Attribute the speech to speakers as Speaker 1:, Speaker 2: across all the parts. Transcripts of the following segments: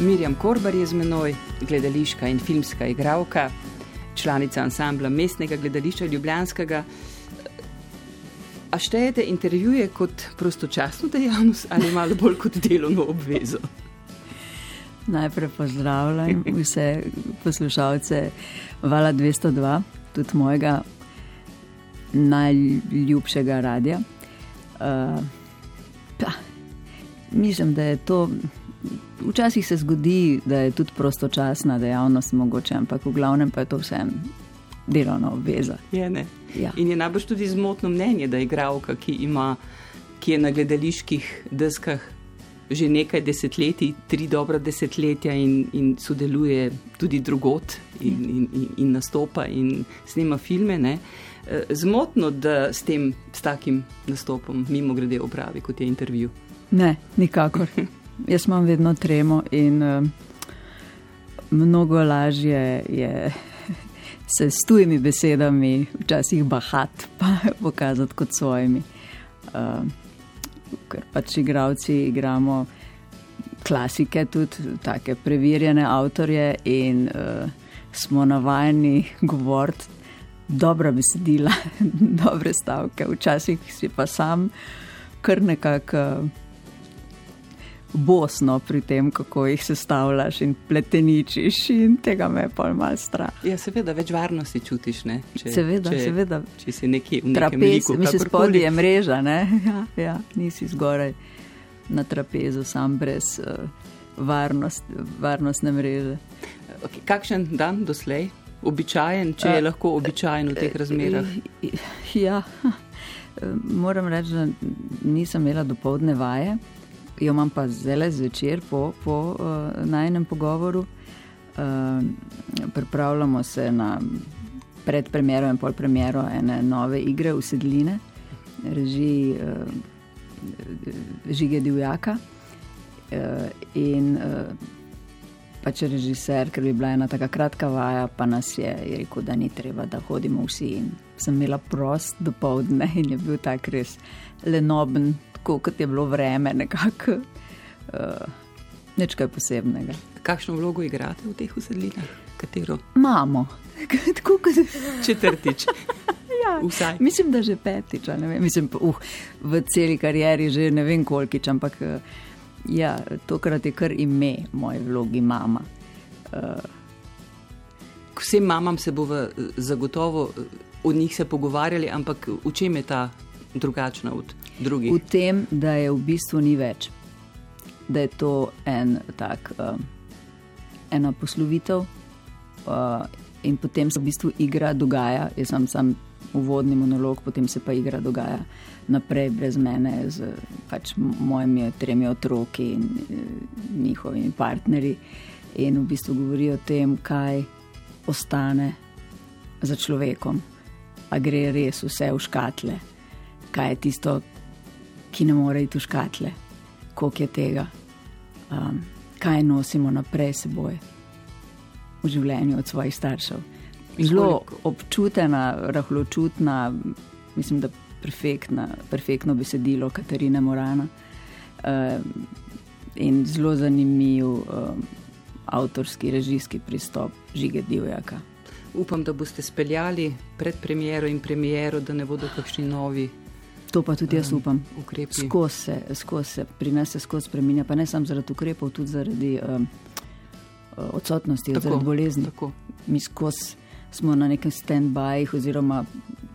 Speaker 1: Mirjam Korbar je z menoj, gledališka in filmska igralka, članica ansambla mestnega gledališča Ljubljanskega. A štejete intervjuje kot prostočasno dejavnost ali malo bolj kot delovno obvezo?
Speaker 2: Najprej pozdravljam vse poslušalce Vala 202, tudi mojega najljubšega radia. Uh, mislim, da je to. Včasih se zgodi, da je tudi prostočasna dejavnost mogoče, ampak v glavnem pa je to vseeno delovna obveza.
Speaker 1: Je, ja. In je najbrž tudi zmotno mnenje, da je igralka, ki, ima, ki je na gledaliških deskah že nekaj desetletij, tri dobra desetletja in, in sodeluje tudi drugot in, in, in, in nastopa in snima filme. Ne? Eh, zmotno, da s tem, s takim nastopom, mimo grede opravi kot je intervju.
Speaker 2: Ne, nikakor. Jaz imam vedno tremo in uh, mnogo lažje je se s tujimi besedami, včasih bahat, pa pokazati kot svojimi. Uh, ker pač igravci igramo klasike, tudi tako preverjene avtorje in uh, smo navajeni govoriti dobra besedila, dobre stavke, včasih si pa sam kar nekako. Uh, bosno pri tem, kako jih sestavljaš in pleteničiš, in tega me je pa malo strah.
Speaker 1: Ja, seveda, več varnosti čutiš.
Speaker 2: Če, seveda,
Speaker 1: če,
Speaker 2: seveda.
Speaker 1: Če si nekje v trapezu,
Speaker 2: misliš, spodaj je mreža, ne? Ja, ja, nisi zgoraj na trapezu, sam brez uh, varnost, varnostne mreže.
Speaker 1: Okay, kakšen dan doslej? Običajen, če je uh, lahko običajen v teh razmerah.
Speaker 2: Ja, moram reči, da nisem imela dopoledne vaje jo imam pa zelo zvečer po, po uh, najnem pogovoru. Uh, pripravljamo se na predpremiero in polpremiero ene nove igre v sedline, reži uh, Žige Divjaka. Uh, in uh, pač režiser, ker bi bila ena tako kratka vaja, pa nas je, je rekel, da ni treba, da hodimo vsi. In sem imela prost do povdne in je bil tak res lenoben, tako kot je bilo vreme, nekako uh, nekaj posebnega.
Speaker 1: Kakšno vlogo igrate v teh usedlinah? Katero?
Speaker 2: Imamo, tako kot
Speaker 1: četrtič.
Speaker 2: ja. Mislim, da že petič. Mislim, uh, v celi karieri že ne vem kolkič, ampak uh, ja, tokrat je kar ime moje vlogi mama. Uh,
Speaker 1: Vsem mamam se bo zagotovo o njih se pogovarjali, ampak v čem je ta drugačna od drugih?
Speaker 2: V tem, da je v bistvu ni več. Da je to en tak, uh, ena poslovitev uh, in potem se v bistvu igra dogaja. Jaz sem sam uvodni monolog, potem se pa igra dogaja naprej brez mene, z pač mojimi tremi otroki in uh, njihovimi partnerji. In v bistvu govori o tem, kaj ostane za človekom, a gre res vse v škatle kaj je tisto, ki ne more iti v škatle, koliko je tega, um, kaj nosimo naprej seboj? V življenju od svojih staršev. Zelo občutena, rahločutna, mislim, da perfektna, perfektno besedilo Katarina Morana. Uh, in zelo zanimiv uh, avtorski, režijski pristop Žige Divjaka.
Speaker 1: Upam, da boste speljali pred premiero in premiero, da ne bodo kakšni novi
Speaker 2: To pa tudi jaz upam.
Speaker 1: Skozi
Speaker 2: se, skos se pri nas se skozi spremenja, pa ne samo zaradi ukrepov, tudi zaradi um, odsotnosti, tako, zaradi bolezni. Tako. Mi skozi smo na nekem stand-byju, oziroma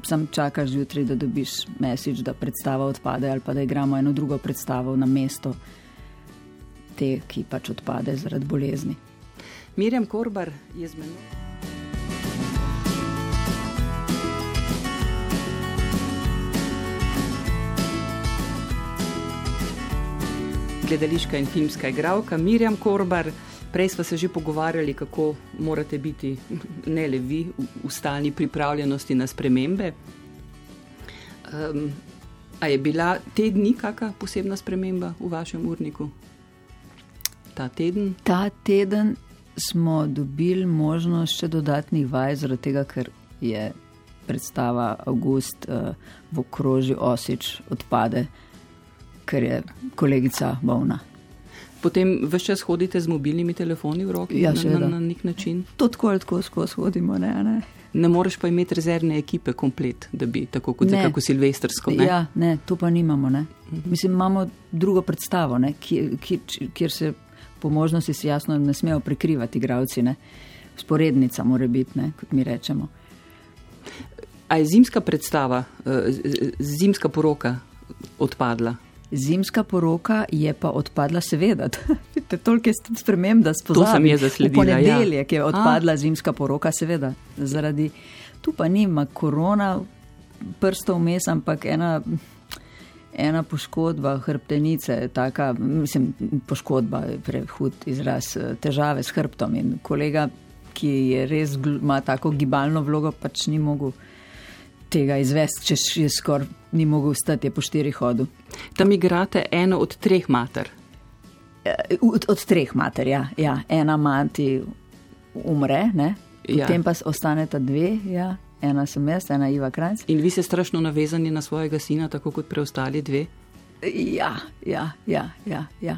Speaker 2: sam čakaš jutri, da dobiš mesič, da predstava odpade ali pa da igramo eno drugo predstavo na mesto te, ki pač odpade zaradi bolezni.
Speaker 1: Mirjam Korbar je z menoj. Gledališka in filmska igralka Mirjam Korbar. Prej smo se že pogovarjali, kako morate biti, ne le vi, v stalni pripravljenosti na spremembe. Um, a je bila te dni kakšna posebna sprememba v vašem urniku? Ta teden?
Speaker 2: Ta teden smo dobili možnost še dodatnih vaj, zaradi tega, ker je predstava August uh, v okrožju Osič odpade ker je kolegica bolna.
Speaker 1: Potem vse čas hodite z mobilnimi telefoni v roki
Speaker 2: Ja,
Speaker 1: na, na, na nek način.
Speaker 2: To tako ali tako skozi hodimo, ne, ne.
Speaker 1: Ne moreš pa imeti rezervne ekipe komplet, da bi tako kot
Speaker 2: Ne.
Speaker 1: nekako silvestrsko. Ne?
Speaker 2: Ja, ne, to pa nimamo. Ne. Mislim, imamo drugo predstavo, ne, kjer, kjer, kjer se po možnosti si jasno ne smejo prekrivati igravci. Ne. Sporednica mora biti, ne, kot mi rečemo.
Speaker 1: A je zimska predstava, eh, zimska poroka odpadla?
Speaker 2: Zimska poroka je pa odpadla, seveda. Vidite, Toliko je sprememb, da
Speaker 1: To sem jaz zasledila,
Speaker 2: V ponedeljek
Speaker 1: ja.
Speaker 2: je odpadla zimska poroka, seveda. Zaradi tu pa nima korona prstov vmes, ampak ena, ena poškodba hrbtenice, taka, mislim, poškodba je prehud izraz, eh, težave s hrbtom. In kolega, ki je res ima tako gibalno vlogo, pač ni mogel tega izvesti, če še skoraj ni mogel stati, po štirih hodu.
Speaker 1: Tam igrate eno od treh mater.
Speaker 2: Eh, Od, od treh mater, ja. ja. Ena mati umre, ne?
Speaker 1: Ja.
Speaker 2: potem pa ostaneta dve, ja. ena sem jaz, ena Iva Kranc.
Speaker 1: In vi ste strašno navezani na svojega sina, tako kot preostali dve.
Speaker 2: Ja, ja, ja. ja, ja.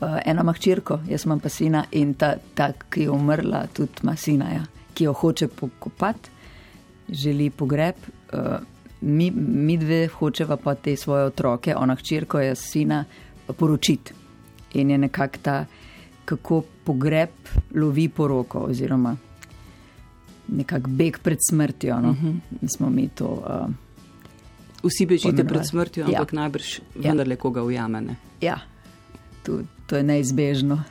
Speaker 2: Uh, ena ima hčerko, jaz imam pa sina in ta, ta ki je umrla, tudi ima sina, ja, ki jo hoče pokopati, želi pogreb. Uh, mi, mi dve hočeva pa te svoje otroke, ona hčerko, jaz sina, poročiti. In je nekako ta, kako pogreb lovi poroko, oziroma nekako beg pred smrtjo. No? Uh -huh. Smo mi to. Uh,
Speaker 1: Vsi bežite
Speaker 2: Poimenovali.
Speaker 1: pred smrtjo,
Speaker 2: Ja.
Speaker 1: ampak najbrž
Speaker 2: Ja.
Speaker 1: vendarle koga ujamene.
Speaker 2: ja, to, to je neizbežno.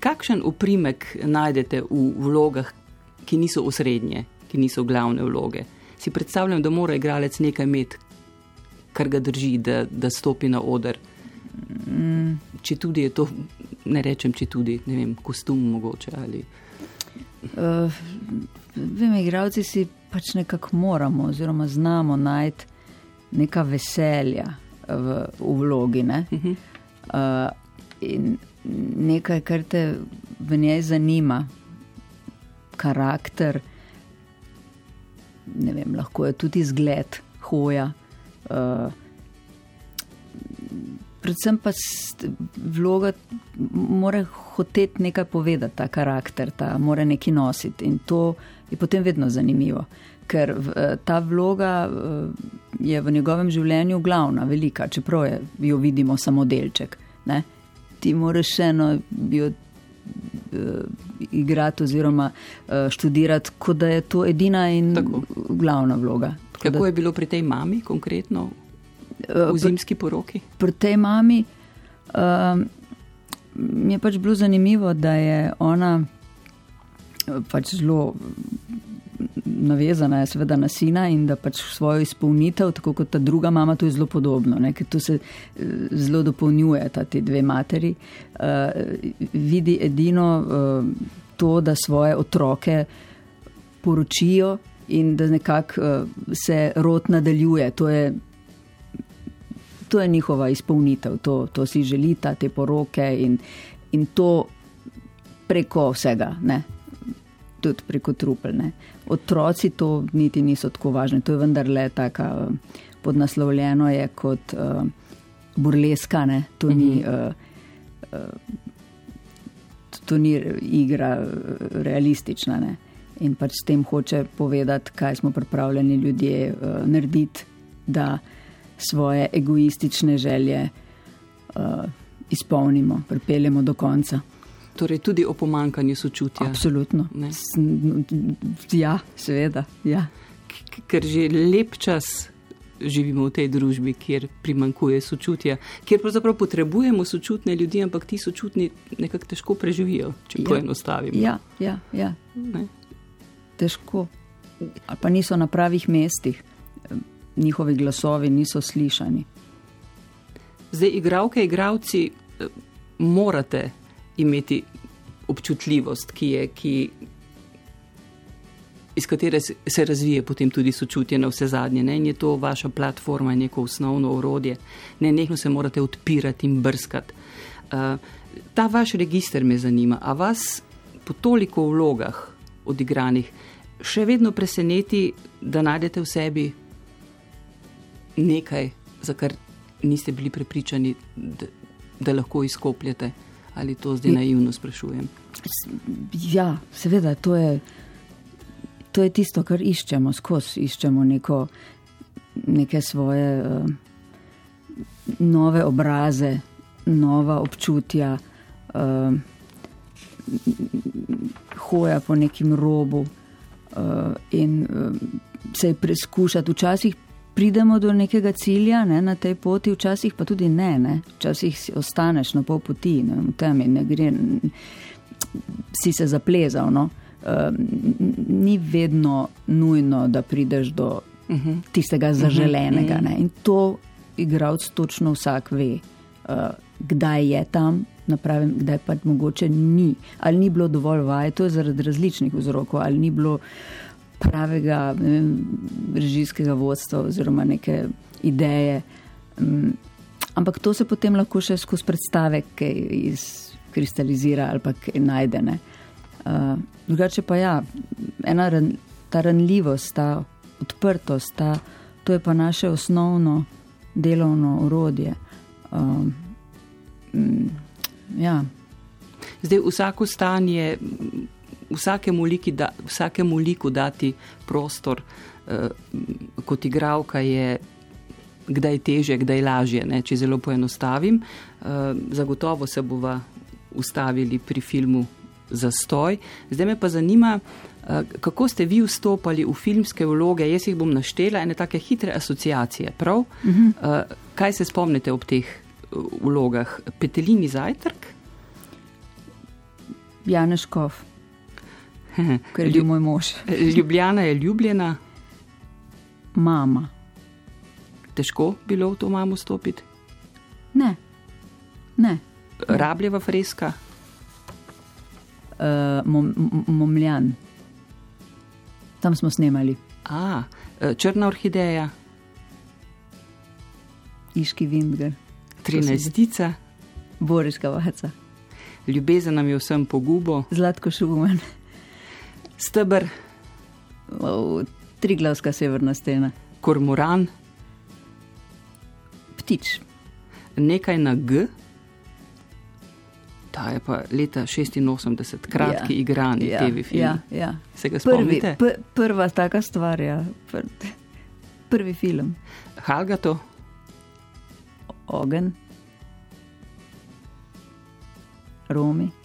Speaker 1: Kakšen uprimek najdete v vlogah, ki niso osrednje, ki niso glavne vloge? Si predstavljam, da mora igralec nekaj imeti, kar ga drži, da, da stopi na oder.
Speaker 2: Mm.
Speaker 1: Če tudi je to, ne rečem, če tudi, ne vem, kostum mogoče ali.
Speaker 2: Uh, vem, igravci si pač nekako moramo, oziroma znamo najti neka veselja v, v vlogi. Ne?
Speaker 1: Uh -huh.
Speaker 2: Uh, in nekaj, kar te v njej zanima, karakter, ne vem, lahko je tudi zgled, hoja. Uh, predvsem pa vloga mora hoteti nekaj povedati, ta karakter, ta mora nekaj nositi in to je potem vedno zanimivo. Ker eh, ta vloga eh, je v njegovem življenju glavna, velika, čeprav je, jo vidimo samo delček. Ne? Ti moraš še eno uh, igrati oziroma uh, študirati, kot da je to edina in
Speaker 1: Tako.
Speaker 2: glavna vloga. Tako
Speaker 1: Kako
Speaker 2: da,
Speaker 1: je bilo pri tej mami konkretno
Speaker 2: eh,
Speaker 1: v zimski poroki?
Speaker 2: pri tej mami um, je pač bilo zanimivo, da je ona eh, pač zelo navezana je seveda na sina in da pač svojo izpolnitev, tako kot ta druga mama, to je zelo podobno, ne, ker tu se eh, zelo dopolnjujeta ti dve materi, uh, vidi edino uh, to, da svoje otroke poročijo in da nekako uh, se rod nadaljuje. To je to je njihova izpolnitev, to, to si želita, te poroke in, in to preko vsega, ne? tudi preko trupelne. Otroci to niti niso tako važni, to je vendarle tako uh, podnaslovljeno je kot uh, burleska, ne? to ni. Uh, uh, To ni igra realistična. Ne? In pač s tem hoče povedati, kaj smo pripravljeni ljudje uh, narediti, da svoje egoistične želje uh, izpolnimo, pripeljemo do konca.
Speaker 1: Torej, tudi o pomankanju sočutja.
Speaker 2: Absolutno.
Speaker 1: Ne.
Speaker 2: Ja, seveda. Ja.
Speaker 1: Ker že lep čas živimo v tej družbi, kjer primankuje sočutja, kjer pravzaprav potrebujemo sočutne ljudi, ampak ti sočutni nekako težko preživijo, če
Speaker 2: Ja.
Speaker 1: poenostavimo.
Speaker 2: Ja, ja, ja,
Speaker 1: Ne?
Speaker 2: težko. Ali pa niso na pravih mestih, njihovi glasovi niso slišani.
Speaker 1: Zdaj, igravke, igravci, eh, morate imeti občutljivost, ki je, ki, iz katere se- razvije potem tudi sočutje na vse zadnje. Ne? In je to vaša platforma, neko osnovno orodje. Ne, nekno se morate odpirati in brskati. Uh, ta vaš register me zanima. A vas po toliko vlogah odigranih še vedno preseneti, da najdete v sebi nekaj, za kar niste bili prepričani, da, da lahko izkopljete? Ali to zdaj naivno sprašujem?
Speaker 2: Ja, seveda, to je, to je tisto, kar iščemo skozi. Iščemo neko, neke svoje uh, nove obraze, nova občutja, uh, hoja po nekem robu uh, in uh, se preizkušati. Včasih pridemo do nekega cilja ne, na tej poti, včasih pa tudi ne. ne. Včasih ostaneš na pol poti, ne, v tem in ne gre, si se zaplezal. No. Uh, ni vedno nujno, da prideš do uh mhm. -huh. tistega zaželenega. Uh -huh. In to igralec točno vsak ve, uh, kdaj je tam, napravim, kdaj pa mogoče ni. Ali ni bilo dovolj vaj, to je zaradi različnih vzrokov, ali ni bilo pravega vem, režijskega vodstva oziroma neke ideje. Um, ampak to se potem lahko še skozi predstave, ki izkristalizira ali pa kaj najdene. Uh, drugače pa ja, ena ran, ta ranljivost, ta odprtost, ta, to je pa naše osnovno delovno urodje. Um, ja.
Speaker 1: Zdaj, vsako stanje, vsakemu, liki da, vsakemu liku dati prostor uh, kot igravka je. Kdaj teže, kdaj je lažje, ne? če zelo poenostavim. Uh, zagotovo se bova ustavili pri filmu Zastoj. Zdaj me pa zanima, uh, kako ste vi vstopali v filmske vloge. Jaz jih bom naštela, ene take hitre asociacije. Uh -huh. uh, kaj se spomnite ob teh vlogah? Petelini zajtrk?
Speaker 2: Janeškov, ker je bil moj mož.
Speaker 1: Ljubljana je ljubljena.
Speaker 2: Mama.
Speaker 1: Težko bilo v to mamo stopiti?
Speaker 2: Ne. ne.
Speaker 1: Rabljeva freska?
Speaker 2: Uh, mom, momljan. Tam smo snemali.
Speaker 1: A, e, črna orhideja.
Speaker 2: Iški Vindgar.
Speaker 1: Trinajstica.
Speaker 2: Boriška vaca
Speaker 1: ljubezen nam je vsem pogubo.
Speaker 2: Zlatko šumen.
Speaker 1: Stebr.
Speaker 2: Triglavska severna stena.
Speaker 1: Kormoran.
Speaker 2: Ptič.
Speaker 1: Nekaj na G. Ta je pa leta 86, kratki ja, igrani ja, TV film.
Speaker 2: Ja, ja.
Speaker 1: Se ga spomnite?
Speaker 2: Prvi, pr prva taka stvar, ja. Pr prvi film.
Speaker 1: Halgato.
Speaker 2: Ogen. Romi.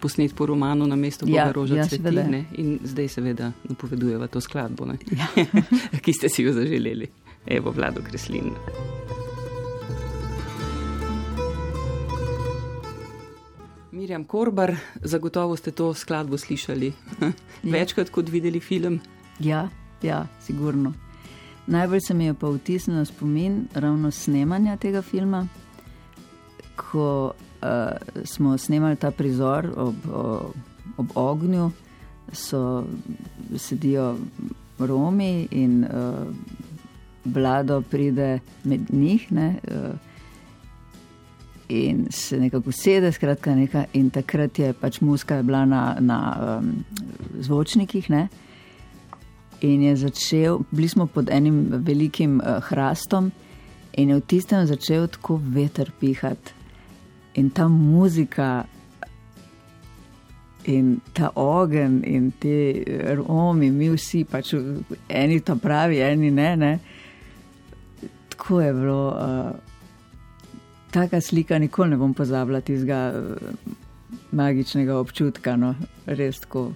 Speaker 1: Posnet po romanu na mestu ja, Roža ja, Cvetine in zdaj seveda napovedujeva to skladbo, ja. ki ste si jo zaželeli. Evo, Vlado Kreslin. Mirjam Korbar, zagotovo ste to skladbo slišali ja. večkrat kot videli film.
Speaker 2: Ja, ja, sigurno. Najbolj se mi je pa vtisnil spomin ravno snemanja tega filma, ko uh, smo snemali ta prizor ob, ob, ob ognju, so sedijo Romi in uh, vlado pride med njih. Ne, uh, In se nekako sedi, skratka, neka, in takrat je pač muska je bila na, na um, zvočnikih. Ne? In je začel, bili smo pod enim velikim uh, hrastom, in je v tistem začel tako veter pihati in ta muzika, in ta ogen, in ti romi, mi vsi, pač eni to pravi, eni ne. ne. Tako je bilo, uh, taka slika, nikoli ne bom pozabila tistega uh, magičnega občutka, no, res tako.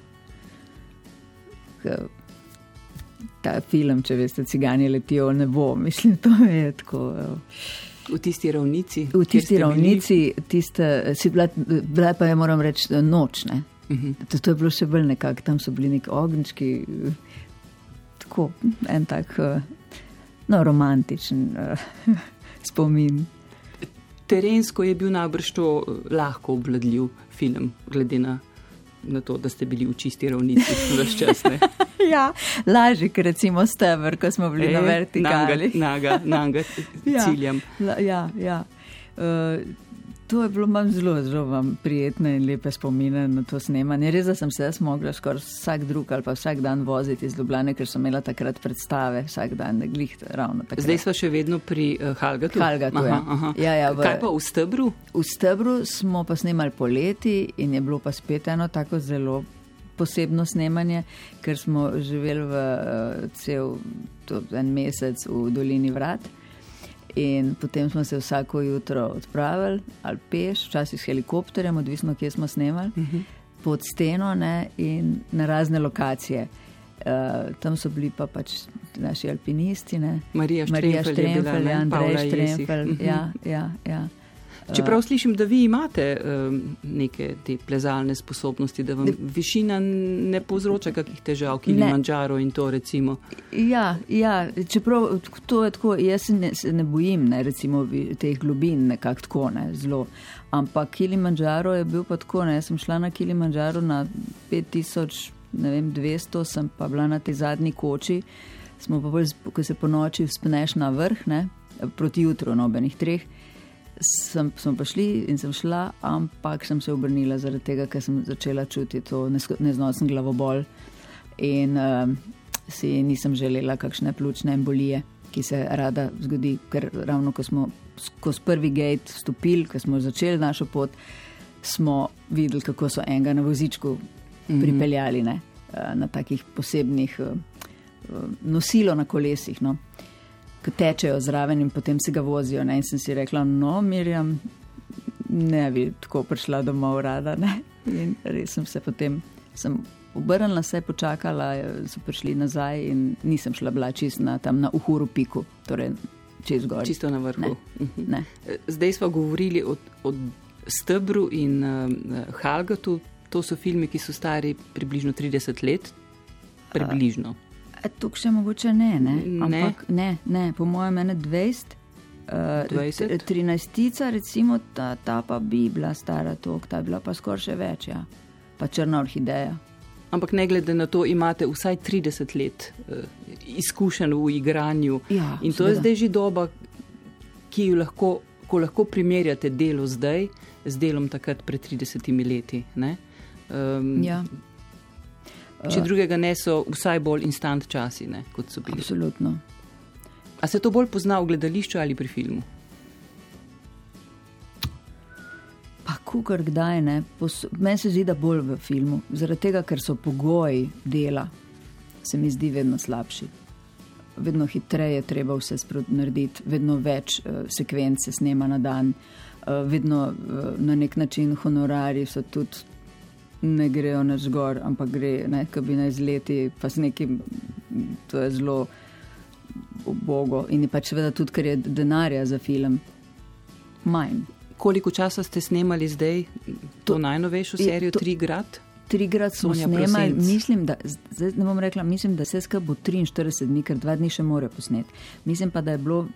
Speaker 2: Ta film, če veste, cigani letijo v nebo, mislim, to je tako. Uh,
Speaker 1: V tisti ravnici.
Speaker 2: V tisti ravnici, tiste, si bila, bila pa je, moram reči, nočne. Uh -huh. to, to je bilo še bolj nekako, tam so bili neki ognjički, tako en tak no, romantičen spomin.
Speaker 1: Terensko je bil najbrž to lahko obvladljiv film, glede na, na to, da ste bili v čisti ravnici vse čas.
Speaker 2: ja, lažje, ker recimo steber, ko smo bili e, na vertikali.
Speaker 1: Naga, naga, naga
Speaker 2: ja,
Speaker 1: ciljem.
Speaker 2: La, ja, ja. Uh, to je bilo imam zelo, zelo vam prijetne in lepe spomine na to snemanje. Res, da sem se jaz mogla skoraj vsak drug ali pa vsak dan voziti iz Ljubljane, ker sem imela takrat predstave, vsak dan, da glih ravno tako.
Speaker 1: Zdaj smo še vedno pri uh, Halgatu.
Speaker 2: Halgatu, aha, ja. Aha. Ja, ja,
Speaker 1: v, Kaj pa v Stebru?
Speaker 2: V Stebru smo pa snemali poleti in je bilo pa spet eno tako zelo posebno snemanje, ker smo živeli v uh, cel en mesec v Dolini Vrat. In potem smo se vsako jutro odpravili, ali peš, včasih s helikopterjem, odvisno, kje smo snemali, uh mhm. -huh. pod steno ne, in na razne lokacije. Uh, tam so bili pa pač naši alpinisti, ne.
Speaker 1: Marija
Speaker 2: Štremfelj, Andrej Štremfelj. Ja, ja, ja.
Speaker 1: Čeprav slišim, da vi imate um, neke te plezalne sposobnosti, da vam ne, višina ne povzroča kakih težav, ki jih manjaro in to recimo.
Speaker 2: Ja, ja, čeprav to je tako, jaz se ne, se ne bojim, ne, recimo teh globin nekako tako, ne, zelo. Ampak Kilimanjaro je bil pa tako, ne, jaz sem šla na Kilimanjaro na 5200, sem pa bila na tej zadnji koči, smo pa bolj, ko se po noči vzpneš na vrh, ne, proti jutru, nobenih treh sem, smo prišli in sem šla, ampak sem se obrnila zaradi tega, ker sem začela čutiti to neznosen glavobol in uh, si nisem želela kakšne pljučne embolije, ki se rada zgodi, ker ravno ko smo skozi prvi gate vstopili, ko smo začeli našo pot, smo videli, kako so enega na vozičku mhm. pripeljali ne, uh, na takih posebnih uh, nosilo na kolesih. No ki tečejo zraven in potem si ga vozijo. Ne? In sem si rekla, no, Mirjam, ne bi tako prišla domov rada. Ne? In res sem se potem sem obrnila, se počakala, so prišli nazaj in nisem šla bila čist na tam na uhuru piku, torej čez gor.
Speaker 1: Čisto na vrhu.
Speaker 2: Ne. Mhm. Ne.
Speaker 1: Zdaj smo govorili o, o stebru in uh, Halgatu. To so filmi, ki so stari približno 30 let. Približno. Uh.
Speaker 2: E, tukaj še mogoče ne, ne? Ampak, ne. ne, ne, po mojem, ene 20. Uh, 20. 13, recimo, ta, ta pa bi bila stara tok, ta bi bila pa skoraj še več, ja. pa črna orhideja.
Speaker 1: Ampak ne glede na to, imate vsaj 30 let uh, izkušenj v igranju.
Speaker 2: Ja,
Speaker 1: In to seveda. je zdaj že doba, ki jo lahko, lahko primerjate delo zdaj z delom takrat pred 30 leti. Um,
Speaker 2: ja.
Speaker 1: Če uh, drugega ne so, vsaj bolj instant časi, ne, kot so bili.
Speaker 2: Absolutno.
Speaker 1: A se to bolj pozna v gledališču ali pri filmu?
Speaker 2: Pa, kukar kdaj ne. Meni se zdi, da bolj v filmu, zaradi tega, ker so pogoji dela, se mi zdi vedno slabši. Vedno hitreje je treba vse narediti, vedno več uh, sekvence snema na dan, uh, vedno uh, na nek način honorari so tudi ne grejo na zgor, ampak gre, ne, ki bi na izleti, pa s nekim, to je zelo ubogo. In je pač seveda tudi, ker je denarja za film manj.
Speaker 1: Koliko časa ste snemali zdaj to, to najnovejšo serijo, to, Tri grad?
Speaker 2: Tri grad smo snemali, mislim, da, zdaj ne bom rekla, mislim, da se skaj bo 43 dni, ker dva dni še more posneti. Mislim pa, da je bilo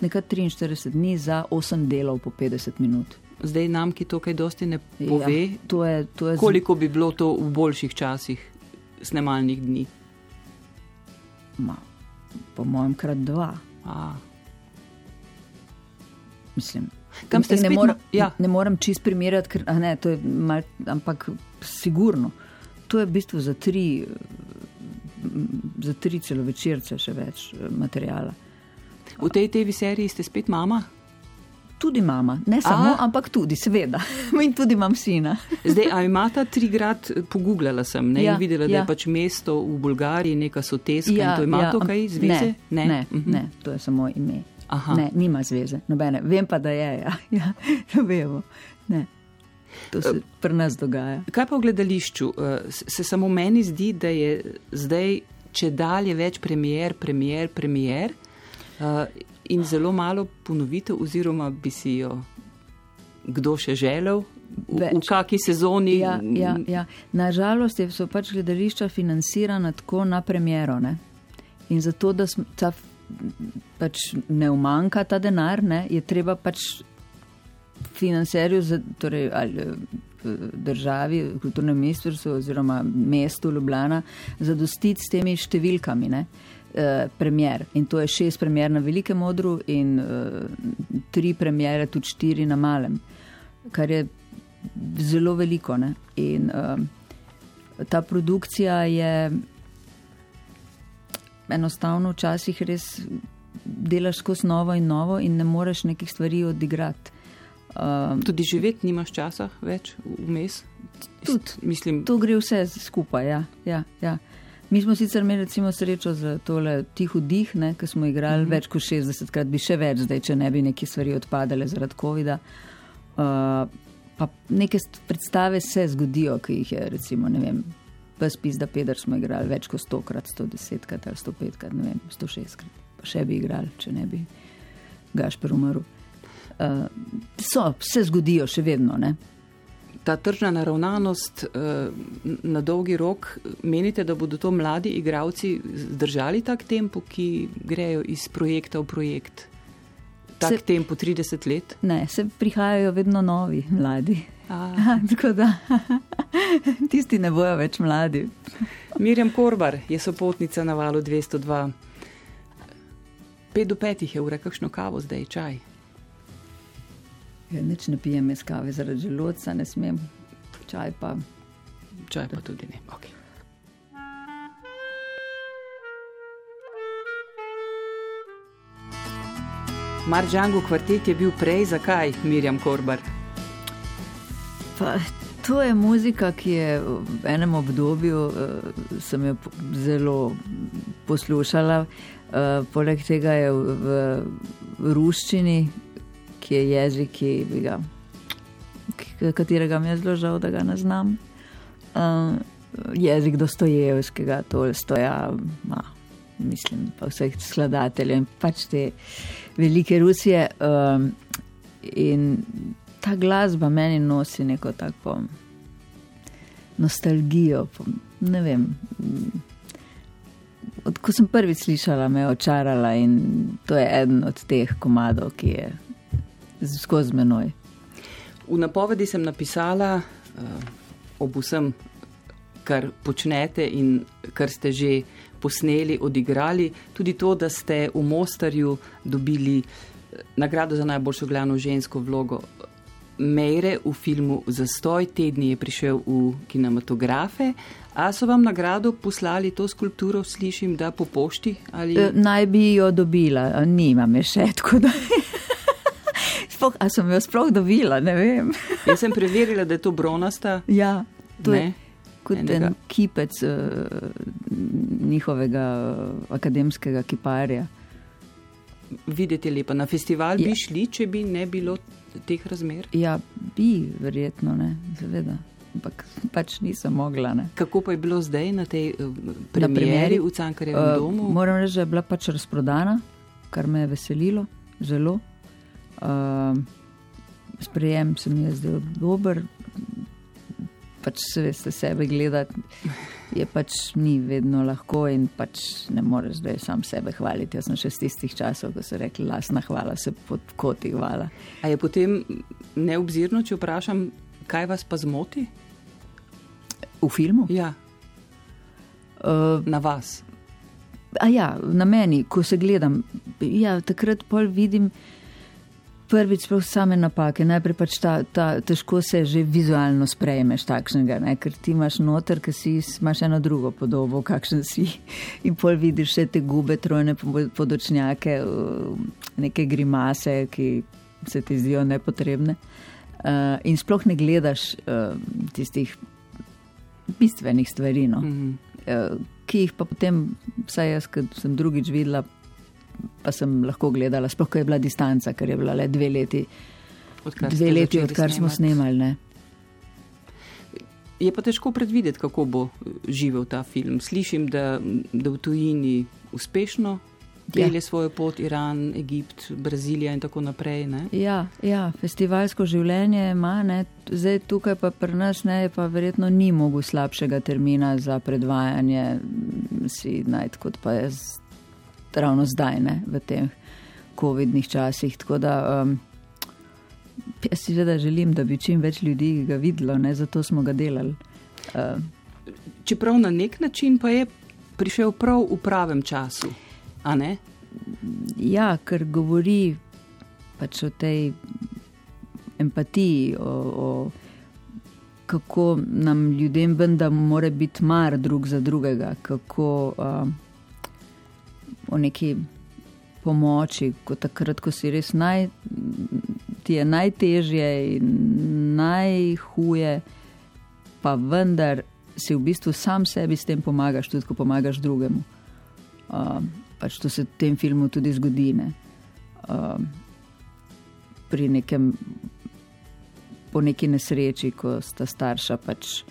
Speaker 2: nekaj 43 dni za 8 delov po 50 minut
Speaker 1: zdaj nam, ki to kaj dosti ne pove,
Speaker 2: ja, to je, to je
Speaker 1: koliko bi bilo to v boljših časih snemalnih dni?
Speaker 2: Ma, po mojem, krat dva.
Speaker 1: A.
Speaker 2: Mislim,
Speaker 1: kam ste
Speaker 2: ne, mora, ja. ne morem čist primerjati, ker, ne, je mal, ampak sigurno. To je v bistvu za tri, za tri celovečerce še več eh, materijala.
Speaker 1: V tej TV seriji ste spet mama?
Speaker 2: Tudi mama, ne samo, A? ampak tudi, seveda. In tudi imam sina.
Speaker 1: Zdaj, a imata trikrat, pogooglala sem, ne ja, videla, ja. da je ja. pač mesto v Bulgariji, neka soteska ja, in to ima ja, to kaj zveze?
Speaker 2: Ne, ne, ne, uh -huh. ne, to je samo ime. Aha. Ne, nima zveze, nobene. Vem pa, da je, ja, ja vemo. Ne. To se pri nas dogaja.
Speaker 1: Kaj pa v gledališču? Eh, se samo meni zdi, da je zdaj, če dalje več premjer, premjer, premjer. Uh, in zelo malo ponovitev, oziroma bi si jo kdo še želel. V, v kakšni sezoni?
Speaker 2: Ja, ja, ja. Nažalost so pač gledališča financirana tako na premjero. Ne? In zato, da ta, pač ne umanka ta denar, ne, je treba pač financerju, torej ali, državi, kulturnem ministrstvu oziroma mestu Ljubljana zadostiti s temi številkami. Ne. Eh, premjer. In to je šest premjer na velikem modru in uh, tri premjere, tudi štiri na malem. kar je zelo veliko. Ne? In um, ta produkcija je enostavno včasih res delaš skozi novo in novo, in ne moreš nekih stvari odigrati.
Speaker 1: Um, Tudi živeti nimaš časa več vmes.
Speaker 2: Tudi, mislim, to gre vse skupaj. Ja, ja, ja. Mi smo sicer imeli srečo za tole tiho dih, ki smo igrali mhm. -huh. več kot 60 krat, bi še več, zdaj, če ne bi neki stvari odpadale zaradi COVID-a. Uh, pa neke predstave se zgodijo, ki jih je, recimo, ne vem, Pes da Peder smo igrali več kot 100 krat, 110 krat ali 105 krat, ne vem, 106 krat. Pa še bi igrali, če ne bi Gašper umrl. Uh, so, se zgodijo še vedno. Ne?
Speaker 1: Ta tržna naravnanost uh, na dolgi rok, menite, da bodo to mladi igravci zdržali tak tempo, ki grejo iz projekta v projekt? Tak se, tempo 30 let?
Speaker 2: Ne, se prihajajo vedno novi mladi. Tako da tisti ne bojo več mladi.
Speaker 1: Mirjam Korbar je sopotnica na valu 202. 5 do 5 je ura, kakšno kavo zdaj, čaj.
Speaker 2: Ja, nič ne pijem iz kave zaradi želodca, ne smem. Čaj pa.
Speaker 1: Čaj pa tudi ne. Okay. Maržangu kvartet je bil prej, zakaj Mirjam Korbar?
Speaker 2: Pa, to je muzika, ki je v enem obdobju uh, jo zelo poslušala. Uh, poleg tega je v, v ruščini, ki je jezik, ki ga, katerega mi je zelo žal, da ga ne znam. Uh, jezik Dostojevskega, Tolstoja, ma, mislim pa vseh skladateljev in pač te velike Rusije. Uh, in ta glasba meni nosi neko tako nostalgijo. Ne vem. Od, ko sem prvi slišala, me je očarala in to je eden od teh komadov, ki je skozi menoj.
Speaker 1: V napovedi sem napisala uh, ob vsem, kar počnete in kar ste že posneli, odigrali, tudi to, da ste v Mostarju dobili eh, nagrado za najboljšo glavno žensko vlogo. Mejre v filmu Zastoj tedni je prišel v kinematografe. A so vam nagrado poslali to skulpturo, slišim, da po pošti? Ali...
Speaker 2: E, naj bi jo dobila, nimam je še tako. Da... Spoh, a sem jo sploh dobila, ne vem.
Speaker 1: Jaz sem preverila, da je to bronasta.
Speaker 2: Ja, to ne? je kot Enega. en kipec uh, njihovega akademskega kiparja.
Speaker 1: Videti je lepo. Na festival ja. bi šli, če bi ne bilo teh razmer?
Speaker 2: Ja, bi, verjetno ne, seveda. Ampak pač nisem mogla. Ne.
Speaker 1: Kako pa je bilo zdaj na tej uh, premjeri v Cankarjevem uh, domu?
Speaker 2: Moram reči, da je bila pač razprodana, kar me je veselilo, zelo. Uh, sprejem se mi je zdaj dober, pač se veste sebe gledati, je pač ni vedno lahko in pač ne moreš zdaj sam sebe hvaliti. Jaz sem še z tistih časov, ko so rekli, lasna hvala, se pod koti hvala.
Speaker 1: A je potem neobzirno, če vprašam, kaj vas pa zmoti?
Speaker 2: V filmu?
Speaker 1: Ja. Uh, na vas.
Speaker 2: A ja, na meni, ko se gledam, ja, takrat pol vidim prvič prav same napake. Najprej pač ta, ta težko se že vizualno sprejmeš takšnega, ne? ker ti imaš noter, ker si imaš eno drugo podobo, kakšen si. In pol vidiš vse te gube, trojne podočnjake, neke grimase, ki se ti zdijo nepotrebne. Uh, in sploh ne gledaš uh, tistih bistvenih stvari, no? mm -hmm. uh, ki jih pa potem, vsaj jaz, ki sem drugič videla, pa sem lahko gledala, sploh ko je bila distanca, ker je bila le dve leti, odkar, dve leti, odkar smo snemali. Ne.
Speaker 1: Je pa težko predvideti, kako bo živel ta film. Slišim, da, da v tujini uspešno deli ja. svojo pot, Iran, Egipt, Brazilija in tako naprej.
Speaker 2: Ja, ja, festivalsko življenje ima, ne. zdaj tukaj pa pri nas ne, pa verjetno ni mogo slabšega termina za predvajanje si najti kot pa jaz ravno zdaj, ne, v teh COVID-nih časih. Tako da um, jaz si seveda želim, da bi čim več ljudi ga videlo, ne, zato smo ga delali. Uh,
Speaker 1: Čeprav na nek način pa je prišel prav v pravem času, a ne?
Speaker 2: Ja, ker govori pač o tej empatiji, o, o kako nam ljudem vendar mora biti mar drug za drugega, kako uh, o neki pomoči, ko takrat, ko si res naj, ti je najtežje in najhuje, pa vendar si v bistvu sam sebi s tem pomagaš, tudi ko pomagaš drugemu. Uh, pač to se v tem filmu tudi zgodi. Ne? Uh, pri nekem, po neki nesreči, ko sta starša, pač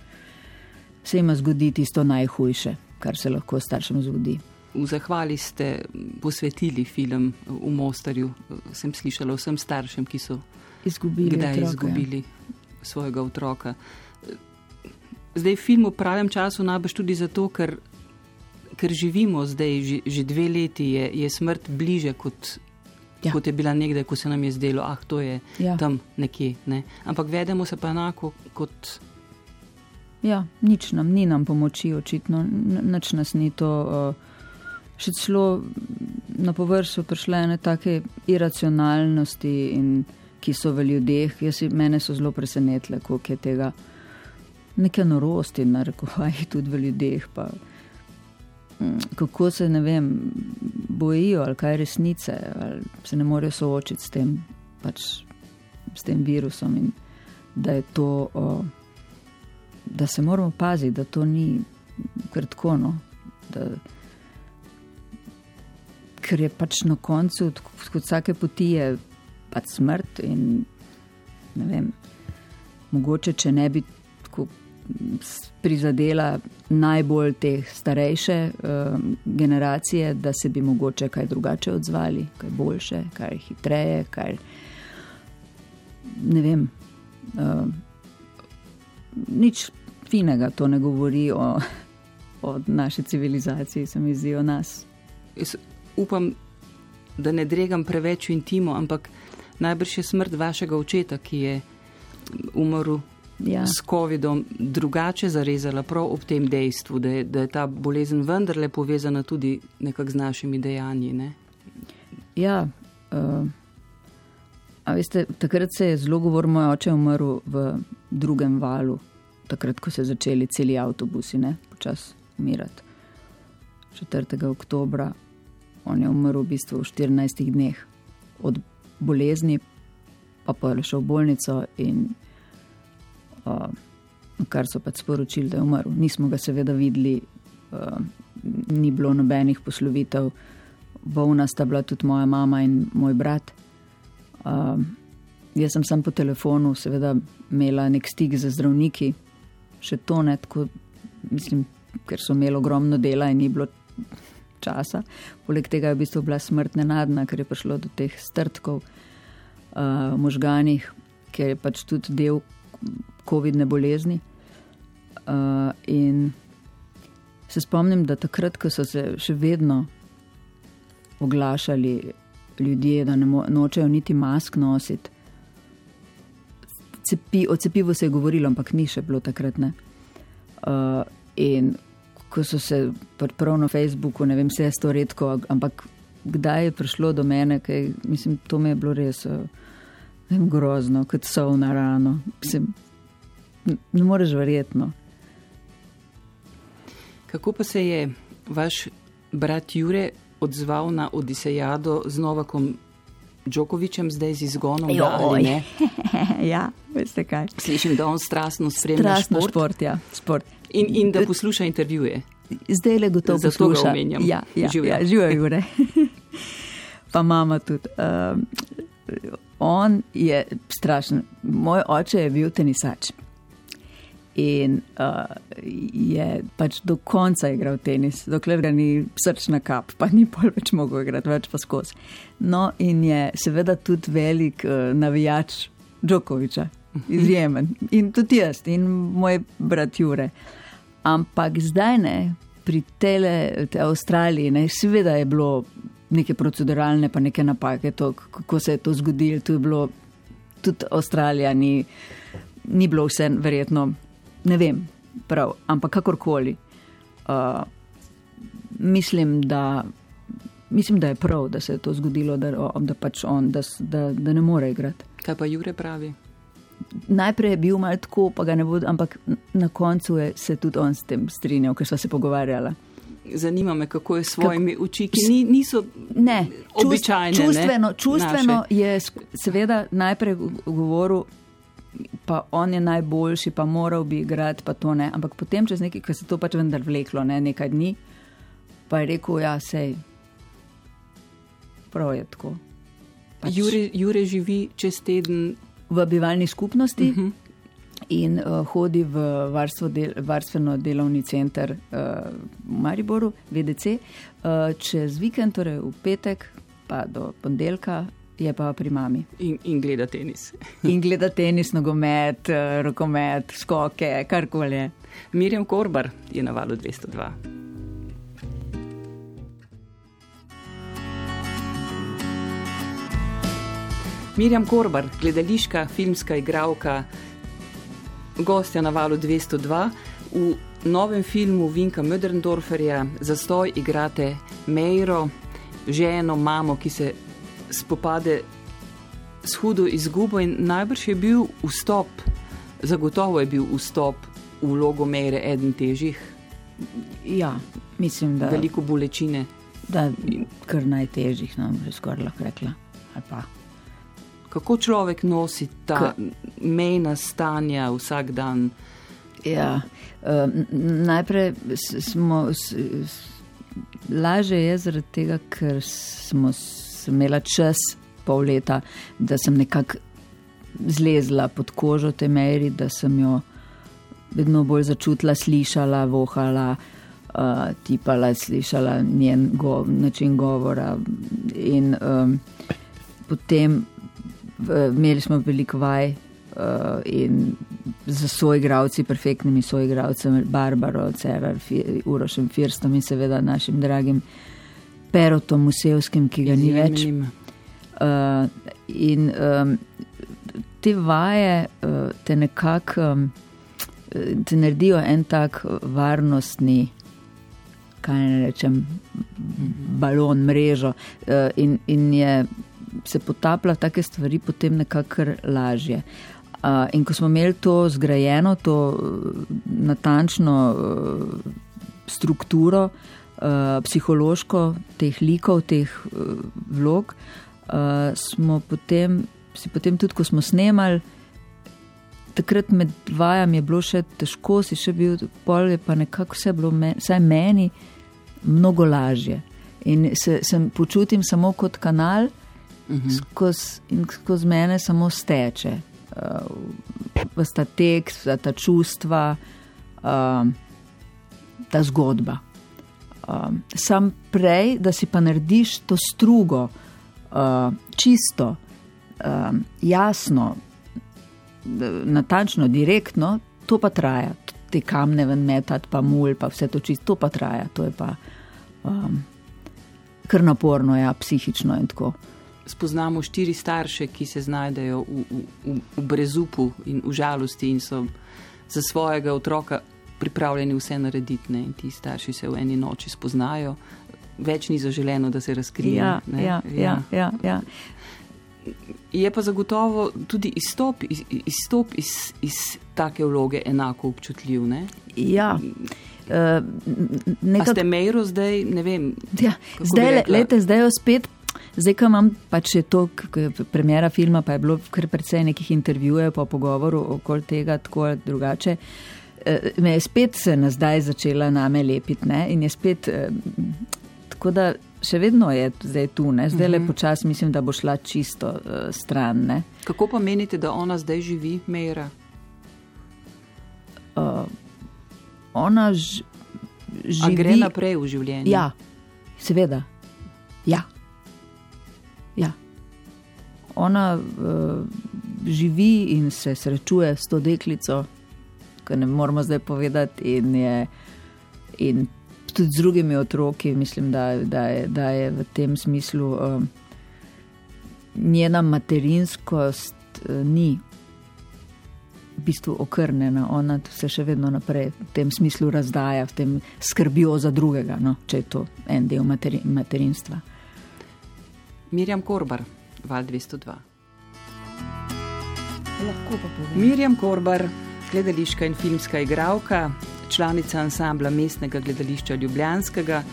Speaker 2: se jim zgodi tisto najhujše, kar se lahko staršem zgodi.
Speaker 1: V zahvali ste posvetili film v Mostarju. Sem slišala vsem staršem, ki so
Speaker 2: izgubili,
Speaker 1: kdaj
Speaker 2: otroka,
Speaker 1: izgubili svojega otroka. Zdaj, film v pravem času najbrž tudi zato, ker, ker živimo zdaj, že, že dve leti, je, je smrt bliže kot, ja. kot je bila nekdaj, ko se nam je zdelo, ah, to je ja. tam nekje. Ne? Ampak vedemo se pa enako kot.
Speaker 2: Ja, nič nam, ni nam pomoči, očitno, nič nas ni to. Uh, še celo na površju prišle ene take iracionalnosti, in, ki so v ljudeh. Jaz, mene so zelo presenetile, koliko je tega neke norosti, narekovaj tudi v ljudeh. Pa, mm, kako se ne vem, bojijo ali kaj resnice, ali se ne morejo soočiti s tem, pač, s tem virusom. In da je to, o, da se moramo paziti, da to ni kratkono ker je pač na koncu, kot vsake poti, je pač smrt. In, vem, mogoče, če ne bi tako prizadela najbolj te starejše uh, generacije, da se bi mogoče kaj drugače odzvali, kaj boljše, kaj hitreje, kaj ne vem. Uh, nič finega to ne govori o, o naši civilizaciji, se mi zdi o nas
Speaker 1: upam, da ne dregam preveč v intimo, ampak najbrž je smrt vašega očeta, ki je umrl ja. s COVID-om, drugače zarezala prav ob tem dejstvu, da je, da je ta bolezen vendarle povezana tudi nekako z našimi dejanji. Ne?
Speaker 2: Ja. Uh... A veste, takrat se je zelo govoril, moj oče je umrl v drugem valu, takrat, ko so se začeli celi avtobusi, ne, počasi umirati. 4. oktobra On je umrl v bistvu v 14 dneh od bolezni, pa pa je šel v bolnico in uh, kar so pač sporočili, da je umrl. Nismo ga seveda videli, uh, ni bilo nobenih poslovitev, bolna sta bila tudi moja mama in moj brat. Uh, jaz sem sam po telefonu, seveda, imela nek stik z zdravniki, še to ne tako, mislim, ker so imeli ogromno dela in ni bilo časa. Poleg tega je v bistvu bila smrt nenadna, ker je prišlo do teh strtkov uh, v možganjih, ker je pač tudi del COVID-ne bolezni. Uh, in se spomnim, da takrat, ko so se še vedno oglašali ljudje, da ne nočejo niti mask nositi. Cepi, o cepivu se je govorilo, ampak ni še bilo takrat. Uh, in ko so se prav na Facebooku, ne vem, vse je to redko, ampak kdaj je prišlo do mene, kaj, mislim, to mi je bilo res eh, vem, grozno, kot so v narano. Mislim, ne moreš verjetno.
Speaker 1: Kako pa se je vaš brat Jure odzval na Odisejado z Novakom Džokovičem, zdaj z izgonom?
Speaker 2: ja, veste kaj.
Speaker 1: Slišim, da on strastno spremlja šport.
Speaker 2: šport, ja, šport.
Speaker 1: In, in da posluša intervjuje.
Speaker 2: Zdaj le gotovo posluša.
Speaker 1: Ja,
Speaker 2: ja, živijo, ja, živijo, Jure. pa mama tudi. Um, on je strašen. Moj oče je bil tenisač. In uh, je pač do konca igral tenis, dokler ga ni srčna kap, pa ni pol več mogel igrati, več pa skozi. No, in je seveda tudi velik uh, navijač Džokoviča, izjemen. In tudi jaz, in moj brat Jure. Uh, Ampak zdaj ne, pri tele, te Avstraliji, ne, seveda je bilo neke proceduralne, pa neke napake, to, kako se je to zgodilo. Tu je bilo tudi Avstralija, ni, ni bilo vse verjetno, ne vem, prav, ampak kakorkoli. Uh, mislim, da, mislim, da je prav, da se je to zgodilo, da, da pač on, da, da, da ne more igrati.
Speaker 1: Kaj pa Jure pravi?
Speaker 2: Najprej je bil mal tako, pa ga ne bo, ampak na koncu je se tudi on s tem strinjal, ker smo se pogovarjali.
Speaker 1: Zanima me, kako je s svojimi oči, ki ni, niso
Speaker 2: Ne,
Speaker 1: običajne.
Speaker 2: Čustveno,
Speaker 1: ne,
Speaker 2: čustveno
Speaker 1: naše.
Speaker 2: je seveda najprej govoril, pa on je najboljši, pa moral bi igrati, pa to ne. Ampak potem, čez nekaj, ker se to pač vendar vleklo, ne, nekaj dni, pa je rekel, ja, sej, prav je tako. Pač
Speaker 1: Jure, Jure živi čez teden.
Speaker 2: V bivalni skupnosti uh
Speaker 1: Mhm.
Speaker 2: -huh. in uh, hodi v del, varstveno delovni center uh, v Mariboru, VDC. Uh, čez vikend, torej v petek, pa do ponedeljka, je pa pri mami.
Speaker 1: In, in gleda tenis.
Speaker 2: In gleda tenis, nogomet, uh, rokomet, skoke, karkoli.
Speaker 1: Mirjam Korbar je na valu 202. Mirjam Korbar, gledališka, filmska igralka, gostja na valu 202. V novem filmu Vinka Möderndorferja zastoj igrate Mejro, ženo, mamo, ki se spopade s hudo izgubo in najbrž je bil vstop, zagotovo je bil vstop v vlogo Mejre eden težjih,
Speaker 2: Ja, mislim, da,
Speaker 1: veliko bolečine.
Speaker 2: da kar najtežjih, no, bi skoraj lahko rekla. Ali pa.
Speaker 1: Kako človek nosi ta mejna stanja vsak dan?
Speaker 2: Ja, uh, najprej smo. Laže je zaradi tega, ker smo imela čas pol leta, da sem nekako zlezla pod kožo te meri, da sem jo vedno bolj začutila, slišala, vohala, uh, tipala, slišala njen go, način govora. In um, potem imeli smo veliko vaj. Uh, in za soigravci, perfektnimi soigravci, Barbaro, Cerar, Urošem Firstom in seveda našim dragim Perotom Musevskim, ki ga ni več. Uh, in um, te vaje uh, te nekako um, te naredijo en tak varnostni, kaj ne rečem, balon, mrežo. Uh, in, in je se potaplja v take stvari, potem nekako lažje. Uh, in ko smo imeli to zgrajeno, to uh, natančno uh, strukturo, uh, psihološko, teh likov, teh uh, vlog, uh, smo potem, si potem tudi, ko smo snemali, takrat med vajami je bilo še težko, si še bil, pol je pa nekako vse bilo, me, vsaj meni, mnogo lažje. In se sem počutim samo kot kanal,
Speaker 1: Mhm.
Speaker 2: skozi in skozi mene samo steče. Uh, v ta tekst, ta čustva, uh, ta zgodba. Um, sam prej, da si pa narediš to strugo, uh, čisto, um, jasno, natančno, direktno, to pa traja. Te kamne ven metati, pa mulj, pa vse to čisto, to pa traja. To je pa um, kar naporno, ja, psihično in tako.
Speaker 1: Spoznamo štiri starše, ki se znajdejo v, v, v, brezupu in v žalosti in so za svojega otroka pripravljeni vse narediti. Ne? In ti starši se v eni noči spoznajo, več ni zaželeno, da se razkrije.
Speaker 2: Ja,
Speaker 1: ne.
Speaker 2: ja, ja, ja, ja.
Speaker 1: Je pa zagotovo tudi izstop, iz, izstop iz, iz take vloge enako občutljiv. Ne?
Speaker 2: ja. Uh,
Speaker 1: A
Speaker 2: nekako
Speaker 1: ste mejro zdaj, ne vem.
Speaker 2: Ja, zdaj, le, lete, zdaj jo spet, zdaj, ko imam pač to, premjera filma, pa je bilo kar precej nekih intervjujev, pa pogovorov okoli tega, tako ali drugače. eh, Me je spet se na zdaj začela name lepiti ne? in je spet, eh, tako da še vedno je zdaj tu, ne? zdaj le počasi mislim, da bo šla čisto uh, stran. Ne?
Speaker 1: Kako pa menite, da ona zdaj živi, Mejra?
Speaker 2: Uh, ona ž,
Speaker 1: A
Speaker 2: živi.
Speaker 1: gre naprej v življenju?
Speaker 2: Ja, seveda. Ja. Ja. Ona uh, živi in se srečuje s to deklico, ki ne moramo zdaj povedati, in, je, in tudi z drugimi otroki. Mislim, da, da, je, da je v tem smislu um, njena materinskost uh, ni. V bistvu okrnjena, ona se še vedno naprej v tem smislu razdaja, v tem skrbijo za drugega, no, če je to en del materi, materinstva.
Speaker 1: Mirjam Korbar, Val 202.
Speaker 2: Lahko pa povem.
Speaker 1: Mirjam Korbar, gledališka in filmska igralka, članica ansambla mestnega gledališča Ljubljanskega,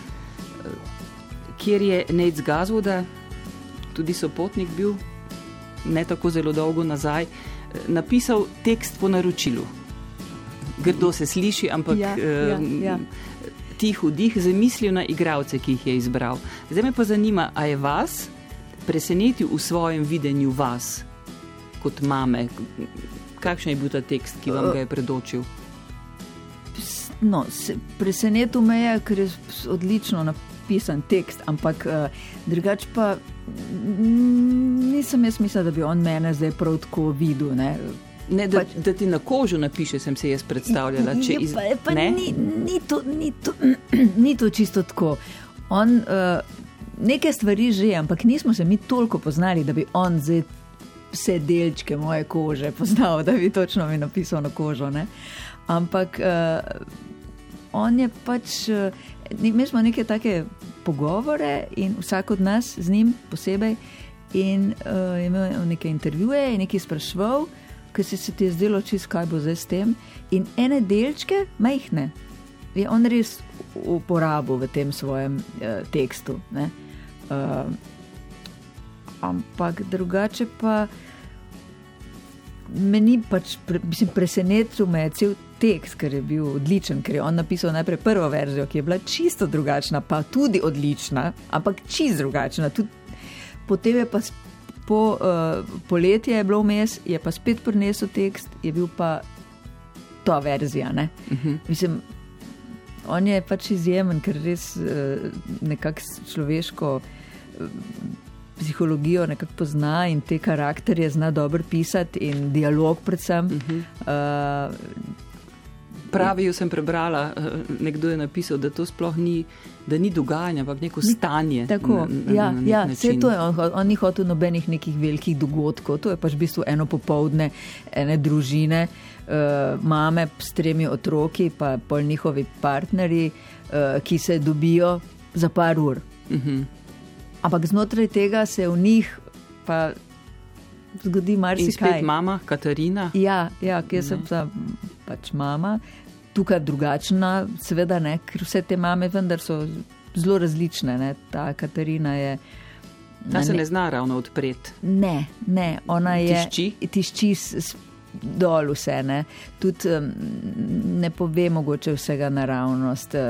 Speaker 1: kjer je Nec Gazvoda, tudi sopotnik bil, ne tako zelo dolgo nazaj, napisal tekst po naročilu. Grdo se sliši, ampak
Speaker 2: Ja, ja, ja.
Speaker 1: tih vdih z mislijo na igralce, ki jih je izbral. Zdaj me pa zanima, a je vas presenetil v svojem videnju vas kot mame? Kakšen je bil ta tekst, ki vam ga je predočil?
Speaker 2: No, se- presenetil me je, ker je odlično napisan tekst, ampak uh, drugače pa nisem jaz mislila, da bi on mene zdaj prav tako videl. Ne.
Speaker 1: Ne, da,
Speaker 2: Pač-
Speaker 1: da ti na kožo napiše, sem se jaz predstavljala. če
Speaker 2: Je
Speaker 1: iz-
Speaker 2: pa, pa
Speaker 1: ne?
Speaker 2: ni, ni, to, ni, to, ni to čisto tako. On, uh, neke stvari že, ampak nismo se mi toliko poznali, da bi on zdaj vse delčke moje kože poznal, da bi točno mi napisal na kožo. Ne? Ampak uh, on je pač, uh, mi smo neke take pogovore in vsak od nas z njim posebej. In uh, je imel neke intervjuje in nekaj sprašval, ker se, se ti je zdelo čist, kaj bo zdaj s tem. In ene delčke, majhne, je on res uporabil v tem svojem uh, tekstu. ne. Uh, ampak drugače pa meni pač pre, mislim, presenetil me je cel tekst, ker je bil odličen, ker je on napisal najprej prvo verzijo, ki je bila čisto drugačna, pa tudi odlična, ampak čisto drugačna. Tudi, potem je pa po uh, poletje je bilo vmes, je pa spet prinesel tekst, je bil pa ta verzija. Ne? Uh -huh. Mislim, on je pač izjemen, ker res uh, nekako človeško. Psihologijo nekako pozna in te karakterje zna dobro pisati, in dialog, predvsem. Uh -huh. uh,
Speaker 1: Pravijo sem prebrala, eh, nekdo je napisal, da to sploh ni, da ni dogajanje, ampak neko stanje.
Speaker 2: Tako,
Speaker 1: na, na,
Speaker 2: ja,
Speaker 1: na
Speaker 2: ja, vse to je. On, on ni hotel nobenih nekih velikih dogodkov, to je pač v bistvu eno popovdne, ene družine, uh, mame s tremi otroki, pa pol njihovi partnerji, uh, ki se dobijo za par ur.
Speaker 1: Uh -huh.
Speaker 2: Ampak znotraj tega se v njih pa zgodi
Speaker 1: In spet
Speaker 2: marsikaj.
Speaker 1: mama, Katarina.
Speaker 2: Ja, ja jaz sem ta pač mama, tukaj drugačna, seveda ne, ker vse te mame vendar so zelo različne. Ne. Ta Katarina je.
Speaker 1: Ta
Speaker 2: na
Speaker 1: se
Speaker 2: ne-
Speaker 1: ne zna ravno odpreti.
Speaker 2: Ne, ne, ona je.
Speaker 1: Tišči?
Speaker 2: Tišči dol vse. Ne. Tudi ne pove mogoče vsega naravnost, uh,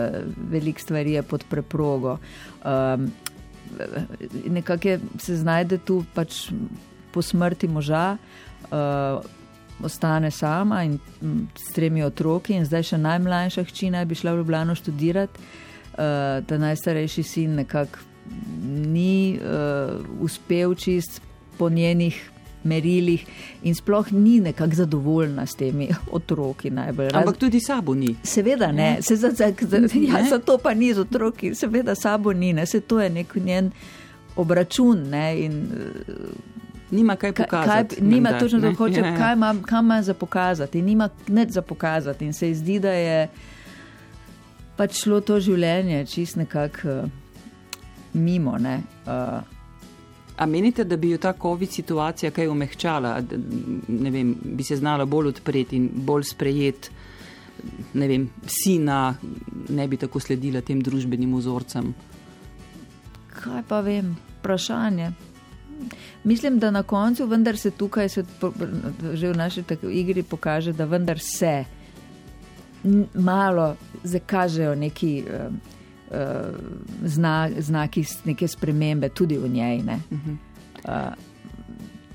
Speaker 2: veliko stvari je pod preprogo. Um, nekako se znajde tu pač po smrti moža. Uh, Ostane sama in mm, s tremi otroki, in zdaj še najmlajša hči naj bi šla v Ljubljano študirati. Uh, ta najstarejši sin nekako ni uh, uspel čist po njenih merilih in sploh ni nekako zadovoljna s temi otroki. Najbolj. Raz-
Speaker 1: Ampak tudi sabo ni.
Speaker 2: Seveda ne, se za, za, za, ja, zato pa ni z otroki, seveda sabo ni, ne, se to je nek njen obračun. Ne, in,
Speaker 1: Nima kaj
Speaker 2: kaj, kaj,
Speaker 1: pokazati.
Speaker 2: nima
Speaker 1: menda,
Speaker 2: točno, da hoče,
Speaker 1: Ja, ja.
Speaker 2: kaj ima, kaj ima za pokazati, nima nič za pokazati. In se ji zdi, da je pač šlo to življenje čist nekako uh, mimo. Ne, uh,
Speaker 1: A menite, da bi jo ta COVID situacija kaj omehčala, da, vem, bi se znala bolj odpreti in bolj sprejeti, ne vem, sina, ne bi tako sledila tem družbenim vzorcem?
Speaker 2: kaj pa vem, vprašanje. Mislim, da na koncu, vendar se tukaj, se že v naši igri pokaže, da vendar se malo zakažejo neki uh, zna, znaki, neke spremembe tudi v njej. ne. Uh,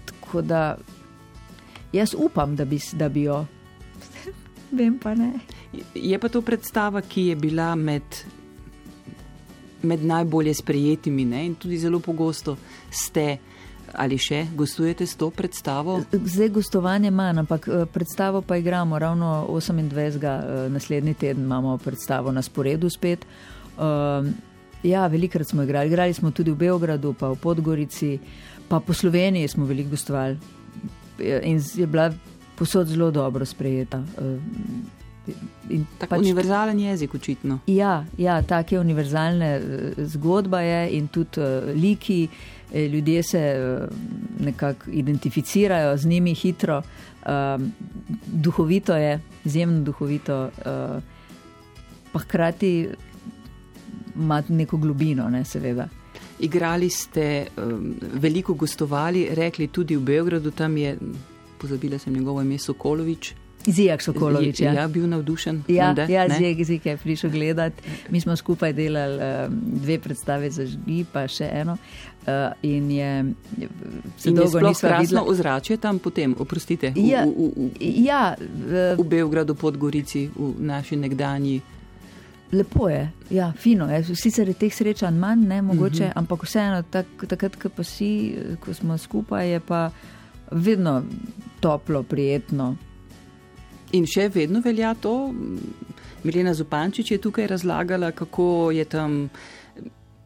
Speaker 2: tako da jaz upam, da bi, da bi jo. Vem pa ne.
Speaker 1: Je pa to predstava, ki je bila med, med najbolje sprejetimi ne? in tudi zelo pogosto ste ali še gostujete s to predstavo.
Speaker 2: Zdaj gostovanje manj, ampak eh, predstavo pa igramo ravno 28. eh, naslednji teden imamo predstavo na sporedu spet. Um, ja, velikrat smo igrali. Igrali smo tudi v Beogradu, pa v Podgorici, pa po Sloveniji smo veliko gostovali. Eh, In je bila posod zelo dobro sprejeta. Eh,
Speaker 1: Tako pač, univerzalen jezik, očitno.
Speaker 2: Ja, ja take univerzalne zgodba je in tudi uh, liki, ljudje se uh, nekako identificirajo z njimi hitro. Um, duhovito je, izjemno duhovito, uh, pa hkrati ima neko globino, ne, seveda.
Speaker 1: Igrali ste, um, veliko gostovali, rekli tudi v Beogradu, tam je, pozabila sem njegovo ime, Sokolovič.
Speaker 2: Zijak Sokolovič. Ja,
Speaker 1: ja bil navdušen.
Speaker 2: Ja, da, ja Zijak, Zijak je prišel gledati. Mi smo skupaj delali um, dve predstave za žgi, pa še eno. Uh, in je
Speaker 1: se in dolgo nismo videli. Ozračje tam potem, oprostite.
Speaker 2: V, ja, v, v, v,
Speaker 1: ja, v, v Beogradu, pod Gorici, v naši nekdanji.
Speaker 2: Lepo je, ja, fino je. Sicer je teh srečanj manj, ne mogoče, uh mhm. -huh. ampak vseeno, tak, takrat, ko pa si, ko smo skupaj, je pa vedno toplo, prijetno.
Speaker 1: In še vedno velja to. Milena Zupančič je tukaj razlagala, kako, je tam,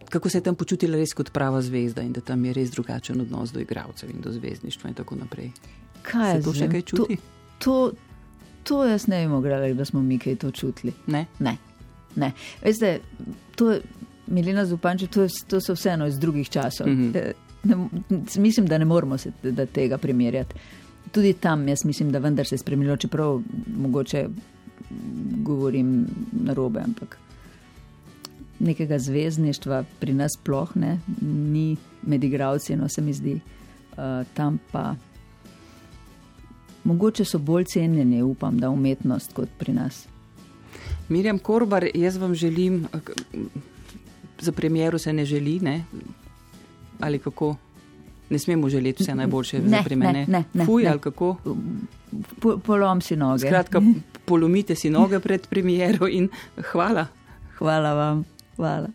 Speaker 1: kako se je tam počutila res kot prava zvezda in da tam je res drugačen odnos do igralcev in do zvezdništva in tako naprej.
Speaker 2: Kaj je to še kaj čuti? To, to, to jaz ne vem, da smo mi kaj to čutili.
Speaker 1: Ne.
Speaker 2: ne. Ne. Veste, to je Milena Zupanče, to, to so vseeno iz drugih časov. Mm -hmm. ne, mislim, da ne moramo se da tega primerjati. Tudi tam jaz mislim, da vendar se je spremenilo, čeprav mogoče govorim na robe, ampak nekega zvezdništva pri nas sploh ne, ni med igravci, no se mi zdi. Uh, tam pa mogoče so bolj cenjeni, upam, da umetnost kot pri nas.
Speaker 1: Mirjam Korbar, jaz vam želim, za premjeru se ne želi, ne? ali kako? Ne smemo želeti vse najboljše
Speaker 2: ne,
Speaker 1: za premjere.
Speaker 2: Ne, ne, ne.
Speaker 1: Fuj,
Speaker 2: ne.
Speaker 1: ali kako?
Speaker 2: Po, polom si noge.
Speaker 1: Skratka, polomite si noge pred premjero in hvala.
Speaker 2: Hvala vam. Hvala.